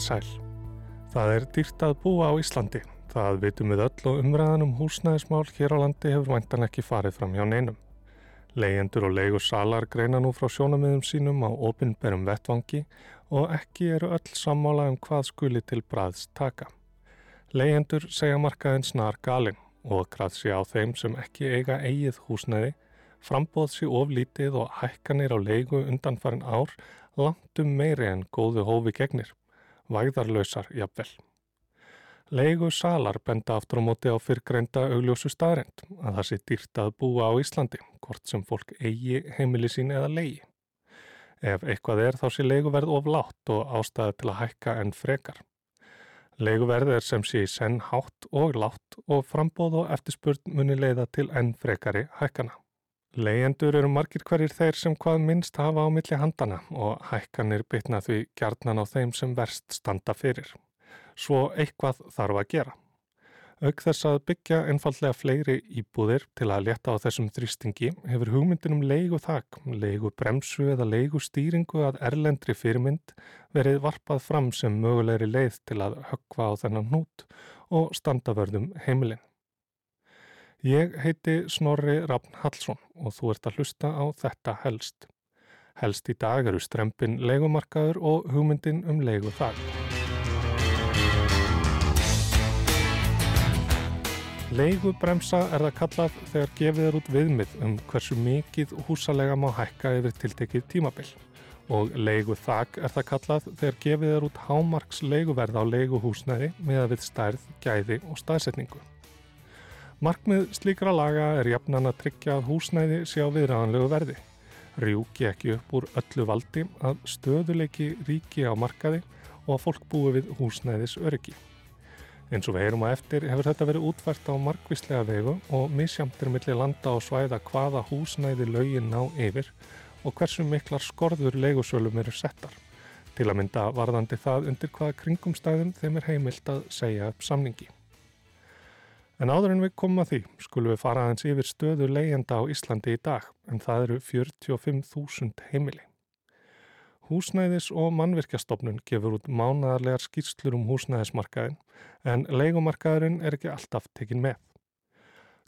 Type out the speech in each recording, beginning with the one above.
Komiði sæl. Það er dýrt að búa á Íslandi. Það vitum við öll og umræðan um húsnæðismál hér á landi hefur væntan ekki farið fram hjá neinum. Leyendur og leigur salar greina nú frá sjónamiðum sínum á opinberum vettvangi og ekki eru öll sammála um hvað skuli til bræðs taka. Leyendur segja markaðin snar galinn og kraðsi á þeim sem ekki eiga eigið húsnæði, frambóð sér oflítið og hækkanir á leigu undanfarin ár langtum meiri en góðu hófi gegnir, væðarlausar jafnvel. Leigu salar benda aftur á móti á fyrrgreinda augljósu staðrind að það sé dýrt að búa á Íslandi, hvort sem fólk eigi heimili sín eða leigi. Ef eitthvað er þá sé leiguverð of látt og ástæði til að hækka enn frekar. Leiguverð er sem sé senn hátt og látt og frambóð og eftirspurn muni leiða til enn frekari hækkana. Leyendur eru margir hverjir þeir sem hvað minnst hafa á milli handana og hækkanir bytna því gjarnan á þeim sem verst standa fyrir svo eitthvað þarf að gera. Auk þess að byggja einfallega fleiri íbúðir til að leta á þessum þrýstingi hefur hugmyndinum leigu þak, leigu bremsu eða leigu stýringu að erlendri fyrirmynd verið varpað fram sem mögulegri leið til að höggva á þennan hnút og standavörðum heimilin. Ég heiti Snorri Rafn Hallsson og þú ert að hlusta á þetta helst. Helst í dag eru strempin leigumarkaður og hugmyndin um leigu þak. Leigubremsa er það kallað þegar gefið er út viðmið um hversu mikið húsalega má hækka yfir tiltekið tímabill og leigu þak er það kallað þegar gefið er út hámarks leiguverð á leiguhúsnæði með að við stærð, gæði og staðsetningu. Markmið slíkra laga er jafnan að tryggja að húsnæði sé á viðræðanlegu verði. Rjúki ekki upp úr öllu valdi að stöðuleiki ríki á markaði og að fólk búi við húsnæðis öryggi. Eins og við heyrum á eftir hefur þetta verið útvært á margvíslega vegu og misjamtir millir landa og svæða hvaða húsnæði lögin ná yfir og hversu miklar skorður leigusölum eru settar. Til að mynda varðandi það undir hvaða kringumstæðum þeim er heimilt að segja upp samningi. En áður en við komum að því skulum við fara aðeins yfir stöðu leigjenda á Íslandi í dag en það eru 45.000 heimili. Húsnæðis og mannvirkjastofnun gefur út mánadarlegar skýrslur um húsnæðismarkaðin en leikumarkaðurinn er ekki alltaf tekin með.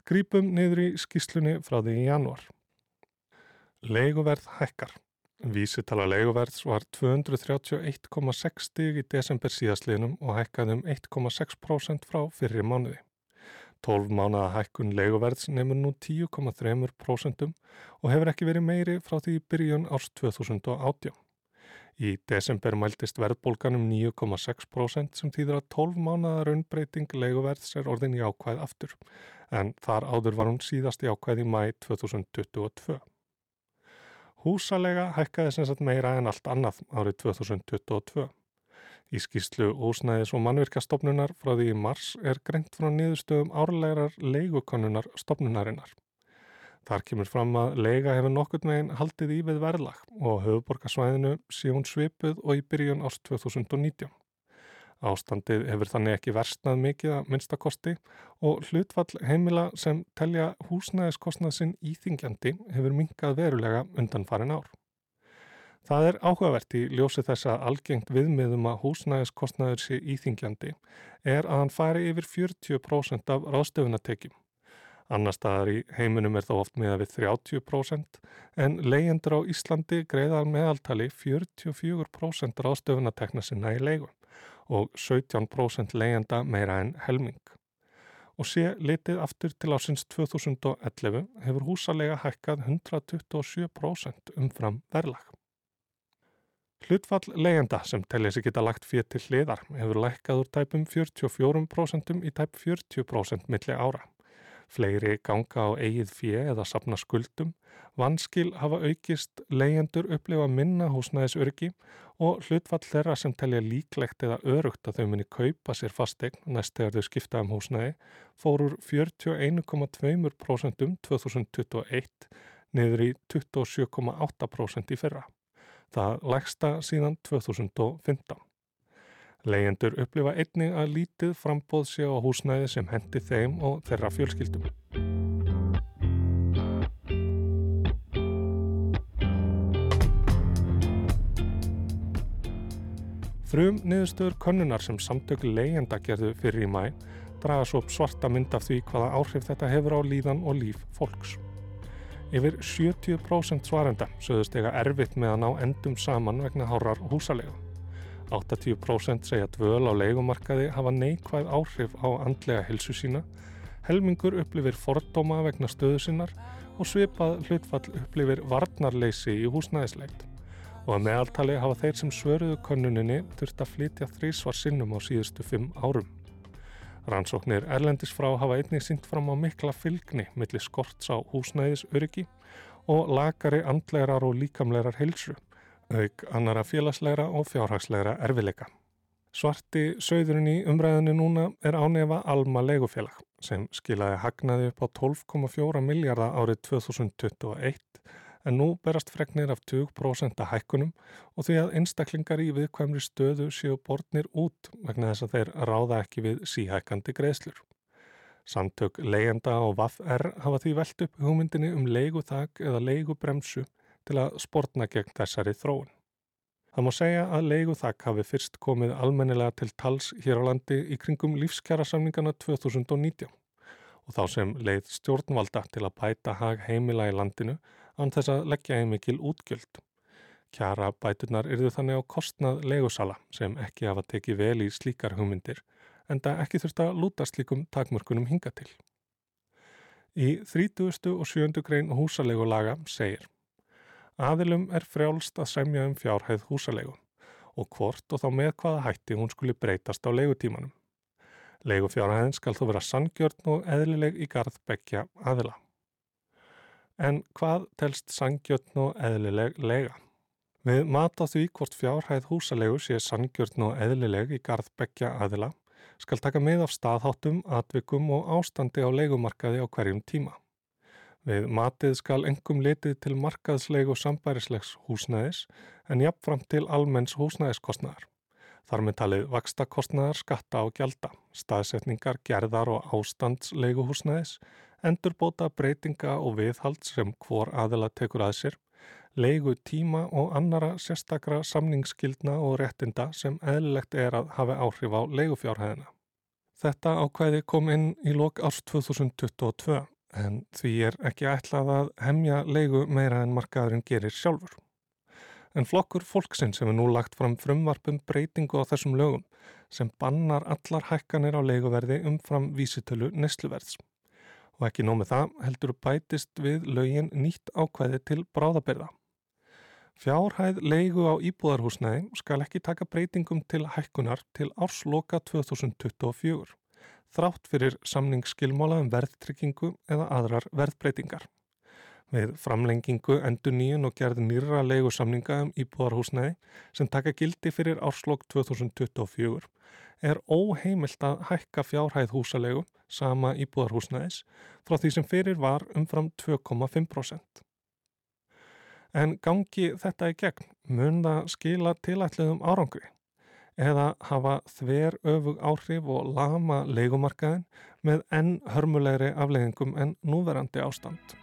Grípum niður í skýrslunni frá því í janúar. Leiguverð hækkar. Vísitala leiguverðs var 231,6 stig í desember síðastliðnum og hækkaði um 1,6% frá fyrri mánuði. 12 mánuða hækkun leiguverðs nefnur nú 10,3% og hefur ekki verið meiri frá því byrjun árs 2018. Í desember mæltist verðbólganum 9,6% sem þýðir að 12 mánuða raunbreyting leiguverðs er orðin í ákvæð aftur en þar áður var hún síðast í ákvæð í mæ 2022. Húsalega hækkaði sem sagt meira en allt annað árið 2022. Í skýrslu Ósnæðis og mannvirkastofnunar frá því í mars er greint frá niðurstöðum árlegarar leigukonunar stofnunarinnar. Þar kemur fram að lega hefur nokkurt meginn haldið í við verðlag og höfuborgarsvæðinu sé hún svipuð og í byrjun ást 2019. Ástandið hefur þannig ekki versnað mikið að minnstakosti og hlutfall heimila sem telja húsnæðiskostnað sinn íþingjandi hefur minkað verulega undan farin ár. Það er áhugavert í ljósi þess að algengt viðmiðum að húsnæðiskostnaður sé íþingjandi er að hann fari yfir 40% af ráðstöfunatekjum Annar staðar í heiminum er þá oft meða við 30% en leyendur á Íslandi greiðar meðaltali 44% ráðstöfunatekna sinna í leigu og 17% leyenda meira en helming. Og sé litið aftur til ásins 2011 hefur húsalega hækkað 127% umfram verðlag. Hlutfall leyenda sem tellið sér geta lagt fyrir til hliðar hefur lækkað úr tæpum 44% í tæp 40% milli ára. Fleiri ganga á eigið fjö eða sapna skuldum, vanskil hafa aukist, leyendur upplifa minna húsnæðisörgi og hlutfall þeirra sem telja líklegt eða örugt að þau muni kaupa sér fastegn næst þegar þau skipta um húsnæði fórur 41,2% um 2021 niður í 27,8% í fyrra. Það lægsta síðan 2015. Leyendur upplifa einnig að lítið frambóð sé á húsnæði sem hendi þeim og þeirra fjölskyldum. Frum niðurstöður könnunar sem samtök leyenda gerðu fyrir í mæ draga svo svarta mynd af því hvaða áhrif þetta hefur á líðan og líf fólks. Yfir 70% svarenda sögðust ega erfitt með að ná endum saman vegna hárar húsalegu. 80% segja dvöl á leikumarkaði hafa neikvæð áhrif á andlega hilsu sína, helmingur upplifir fordóma vegna stöðu sinnar og svipað hlutfall upplifir varnarleysi í húsnæðislegt og að meðaltali hafa þeir sem svöruðu könnuninni þurft að flytja þrísvar sinnum á síðustu fimm árum. Rannsóknir erlendis frá hafa einnig syngt fram á mikla fylgni millir skorts á húsnæðis öryggi og lagari andlegar og líkamlegar heilsu, auk annara félagslegra og fjárhagslegra erfileika. Svarti sögðurinn í umræðinu núna er ánefa Alma legufélag sem skilaði hagnaði upp á 12,4 miljardar árið 2021 en nú berast fregnir af 20% að hækkunum og því að einstaklingar í viðkvæmri stöðu séu bortnir út vegna þess að þeir ráða ekki við síhækkandi greiðslur. Samtök leyenda og VAF-R hafa því velt upp hugmyndinni um leiguþak eða leigubremsu til að sportna gegn þessari þróun. Það má segja að leiguþak hafi fyrst komið almennilega til tals hér á landi í kringum lífskjara-samningana 2019 og þá sem leið stjórnvalda til að bæta hag heimila í landinu án þess að leggja í mikil útgjöld. Kjara bætunar yrðu þannig á kostnað legusala sem ekki hafa tekið vel í slíkar hugmyndir en það ekki þurft að lúta slíkum takmörkunum hinga til. Í 30. og 7. grein húsalegulaga segir Aðilum er frjálst að semja um fjárhæð húsalegu og hvort og þá með hvaða hætti hún skuli breytast á legutímanum. Legufjárhæðin skal þó vera sangjörn og eðlileg í garð begja aðila. En hvað telst sangjörn og eðlileg lega? Við mat á því hvort fjárhæð húsalegu sé sangjörn og eðlileg í garð begja aðila skal taka með af staðháttum, atvikum og ástandi á legumarkaði á hverjum tíma. Við matið skal engum litið til markaðslegu sambærislegs húsnæðis en jafnfram til almenns húsnæðiskostnæðar. Þar með talið vaksta kostnæðar, skatta og gjalda, staðsetningar, gerðar og ástandslegu húsnæðis endurbóta breytinga og viðhald sem hvor aðila tekur að sér, leigu tíma og annara sérstakra samningsskildna og réttinda sem eðlilegt er að hafa áhrif á leigufjárhæðina. Þetta ákvæði kom inn í lok árs 2022 en því er ekki ætlað að hemja leigu meira en markaðurinn gerir sjálfur. En flokkur fólksinn sem er nú lagt fram frumvarpum breytingu á þessum lögum sem bannar allar hækkanir á leiguverði umfram vísitölu nesluverðs og ekki nómið það heldur bætist við lögin nýtt ákvæði til bráðabyrða. Fjárhæð leigu á íbúðarhúsnæði skal ekki taka breytingum til hækkunar til ársloka 2024, þrátt fyrir samningsskilmála um verðtrykkingu eða aðrar verðbreytingar. Við framlengingu endur nýjun og gerð nýra leigusamninga um íbúðarhúsnæði sem taka gildi fyrir árslokk 2024 er óheimilt að hækka fjárhæð húsalegu sama íbúðarhúsnæðis frá því sem fyrir var umfram 2,5%. En gangi þetta í gegn mun það skila tilætliðum árangri eða hafa þver öfug áhrif og lama leikumarkaðin með enn hörmulegri afleggingum en núverandi ástand.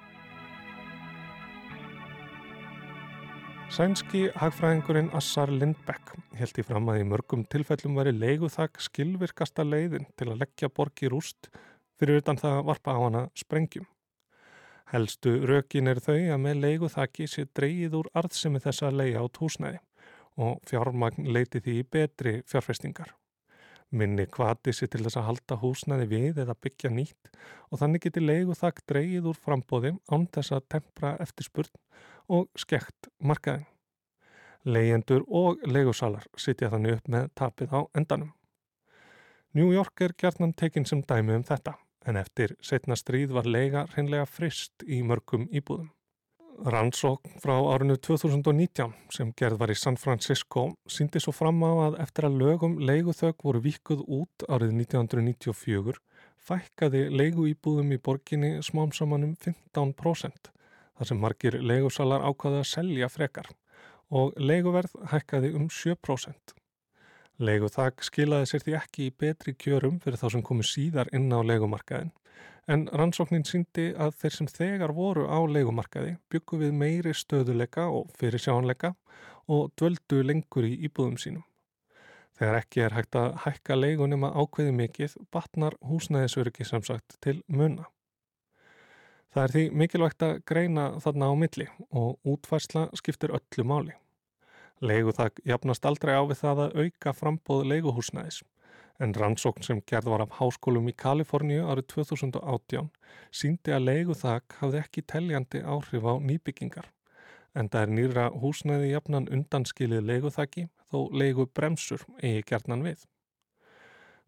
Sænski hagfræðingurinn Assar Lindbeck held í fram að í mörgum tilfellum veri leiguþak skilvirkasta leiðin til að leggja borgi rúst fyrir utan það að varpa á hana sprengjum. Helstu rökin er þau að með leiguþaki sé dreyið úr arðsemi þessa leiða át húsnæði og fjármagn leiti því betri fjárfestingar. Minni kvati sér til þess að halda húsnæði við eða byggja nýtt og þannig geti leiguþak dreyið úr frambóði án þess að tempra eftirspurn og skekt markaðin. Leyendur og leigusalar sitja þannig upp með tapið á endanum. New York er gjarnan tekinn sem dæmi um þetta, en eftir setna stríð var lega hreinlega frist í mörgum íbúðum. Rannsókn frá árinu 2019 sem gerð var í San Francisco síndi svo fram á að eftir að lögum leiguþög voru vikuð út árið 1994 fækkaði leiguýbúðum í borginni smám samanum 15% þar sem margir leigusalar ákvaði að selja frekar og leiguverð hækkaði um 7%. Leiguþak skilaði sér því ekki í betri kjörum fyrir þá sem komi síðar inn á leigumarkaðin en rannsóknin síndi að þeir sem þegar voru á leigumarkaði byggu við meiri stöðuleika og fyrir sjáanleika og dvöldu lengur í íbúðum sínum. Þegar ekki er hægt að hækka leigunum að ákveði mikið, batnar húsnæðisöryggi sem sagt til munna. Það er því mikilvægt að greina þarna á milli og útværsla skiptir öllu máli. Leigu það jafnast aldrei á við það að auka frambóð leiguhúsnæðis en rannsókn sem gerð var af háskólum í Kaliforníu árið 2018 síndi að leigu þak hafði ekki teljandi áhrif á nýbyggingar en það er nýra húsnæði jafnan undanskilið leiguþaki þó leigu bremsur eigi gerðnan við.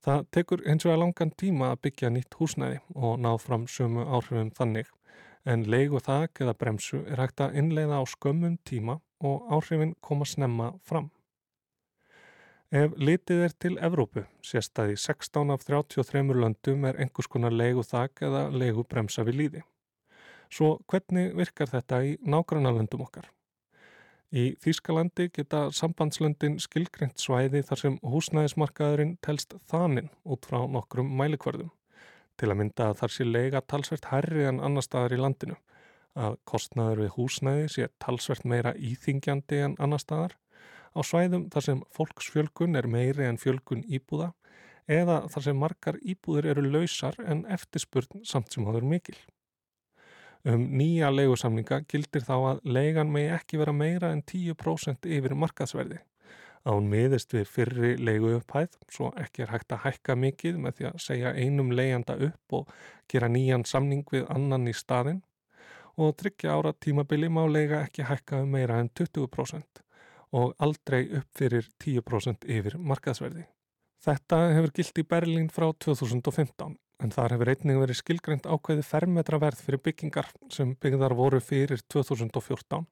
Það tekur eins og að langan tíma að byggja nýtt húsnæði og ná fram sömu áhrifum þannig en leiguþak eða bremsu er hægt að innleiða á skömmum tíma og áhrifin koma snemma fram. Ef litið er til Evrópu, í 16 af 33 löndum er einhvers konar leiguþak eða leigubremsa við líði. Svo hvernig virkar þetta í nágrannarlöndum okkar? Í Þýskalandi geta sambandslöndin skilgreint svæði þar sem húsnæðismarkaðurinn telst þaninn út frá nokkrum mælikvörðum. Til að mynda að þar sé lega talsvert herri en annar staðar í landinu. Að kostnaður við húsnæði sé talsvert meira íþingjandi en annar staðar. Á svæðum þar sem fólksfjölgun er meiri en fjölgun íbúða eða þar sem margar íbúður eru lausar en eftirspurn samt sem haður mikil. Um nýja leigusamninga gildir þá að leigan megi ekki vera meira en 10% yfir markaðsverði. Án miðist við fyrri leigu upphæð, svo ekki er hægt að hækka mikið með því að segja einum leigjanda upp og gera nýjan samning við annan í staðin og tryggja ára tímabili má leiga ekki hækka um meira en 20% og aldrei upp fyrir 10% yfir markaðsverði. Þetta hefur gilt í Berlín frá 2015 en þar hefur einnig verið skilgreynd ákveði fermetraverð fyrir byggingar sem byggðar voru fyrir 2014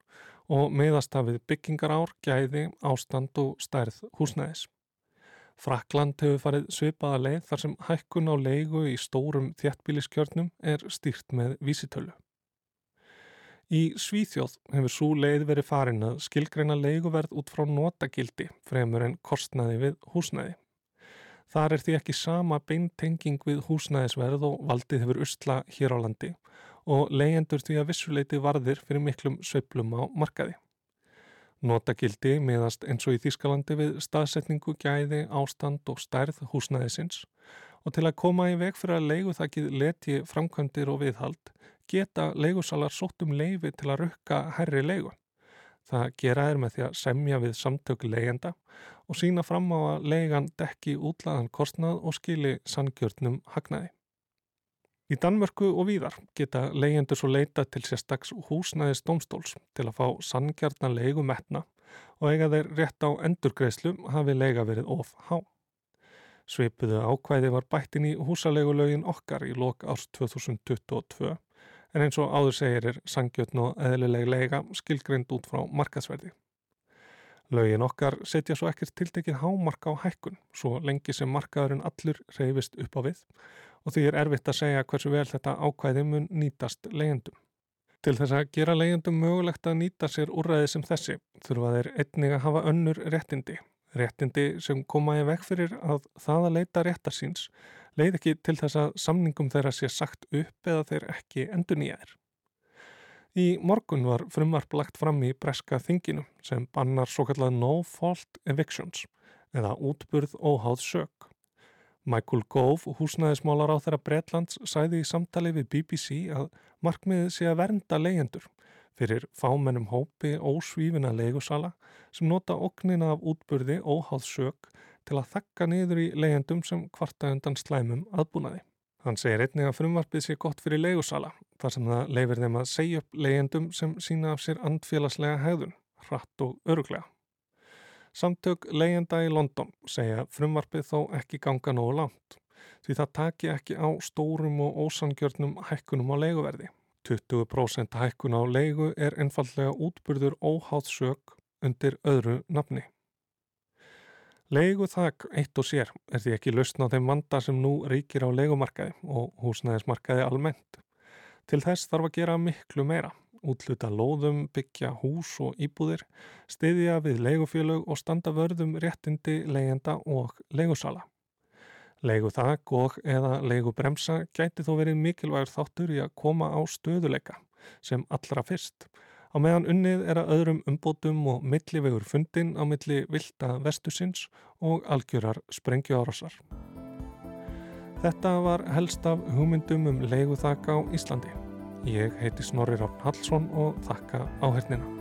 og meðast hafið byggingar ár, gæði, ástand og stærð húsnæðis. Frakland hefur farið svipaða leið þar sem hækkun á leigu í stórum þjættbíliskjörnum er stýrt með vísitölu. Í Svíþjóð hefur svo leið verið farin að skilgreina leiguverð út frá notagildi fremur en kostnaði við húsnæði. Þar er því ekki sama beintenging við húsnæðisverð og valdið hefur usla hér á landi og leyendur því að vissuleiti varðir fyrir miklum söplum á markaði. Notagildi miðast eins og í Þískalandi við staðsetningu, gæði, ástand og stærð húsnæðisins og til að koma í veg fyrir að leiguþakkið leti framkvæmdir og viðhald geta leigusalar sótt um leifi til að rukka herri leigu. Það gera er með því að semja við samtöku leigjenda og sína fram á að leigan dekki útlaðan kostnað og skili sangjörnum hagnaði. Í Danmörku og víðar geta leyendur svo leita til sérstaks húsnæðis domstóls til að fá sangjarnar leigu metna og eiga þeir rétt á endurgreislu hafi leiga verið of há. Sveipuðu ákvæði var bættin í húsalegulögin okkar í lok árs 2022 en eins og áður segir er sangjötn og eðlileg lega skilgrind út frá markaðsverði. Lögin okkar setja svo ekkert tiltekið hámarka á hækkun, svo lengi sem markaðurinn allur reyfist upp á við og því er erfitt að segja hversu vel þetta ákvæði mun nýtast legendum. Til þess að gera legendum mögulegt að nýta sér úrræði sem þessi þurfa þeir einnig að hafa önnur réttindi, réttindi sem koma í veg fyrir að það að leita réttarsýns leið ekki til þess að samningum þeirra sé sagt upp eða þeir ekki endur nýjaðir. Í morgun var frumvarp lagt fram í breska þinginu sem bannar svo kallað no fault evictions eða útburð óháð sök. Michael Gove, húsnæðismálar á þeirra Bretlands, sæði í samtali við BBC að markmiðið sé að vernda leyendur fyrir fámennum hópi ósvífina leigusala sem nota oknina af útburði óháð sök til að þakka niður í leyendum sem kvarta undan slæmum aðbúnaði. Hann segir einnig að frumvarpið sé gott fyrir leigusala þar sem það leifir þeim að segja upp leyendum sem sína af sér andfélagslega hegðun, hratt og öruglega. Samtök leyenda í London segja frumvarpið þó ekki ganga nógu langt því það taki ekki á stórum og ósangjörnum hækkunum á leiguverði. 20% hækkun á leigu er einfallega útburður óháð sög undir öðru nafni. Þakk eitt og sér er því ekki lausna á þeim vanda sem nú ríkir á leigumarkaði og húsnæðismarkaði almennt. Til þess þarf að gera miklu meira, útluta lóðum, byggja hús og íbúðir, stiðja við leigufélög og standa vörðum réttindi leigjenda og leigusala. Leigu þakk og eða leigu bremsa gæti þó verið mikilvægur þáttur í að koma á stöðuleika sem allra fyrst Á meðan unnið er að öðrum umbótum og millivegur fundin á milli vilda vestusins og algjörar sprengjuárásar. Þetta var helst af hugmyndum um leiguþak á Íslandi. Ég heiti Snorri Rátt Hallsson og þakka áhernina.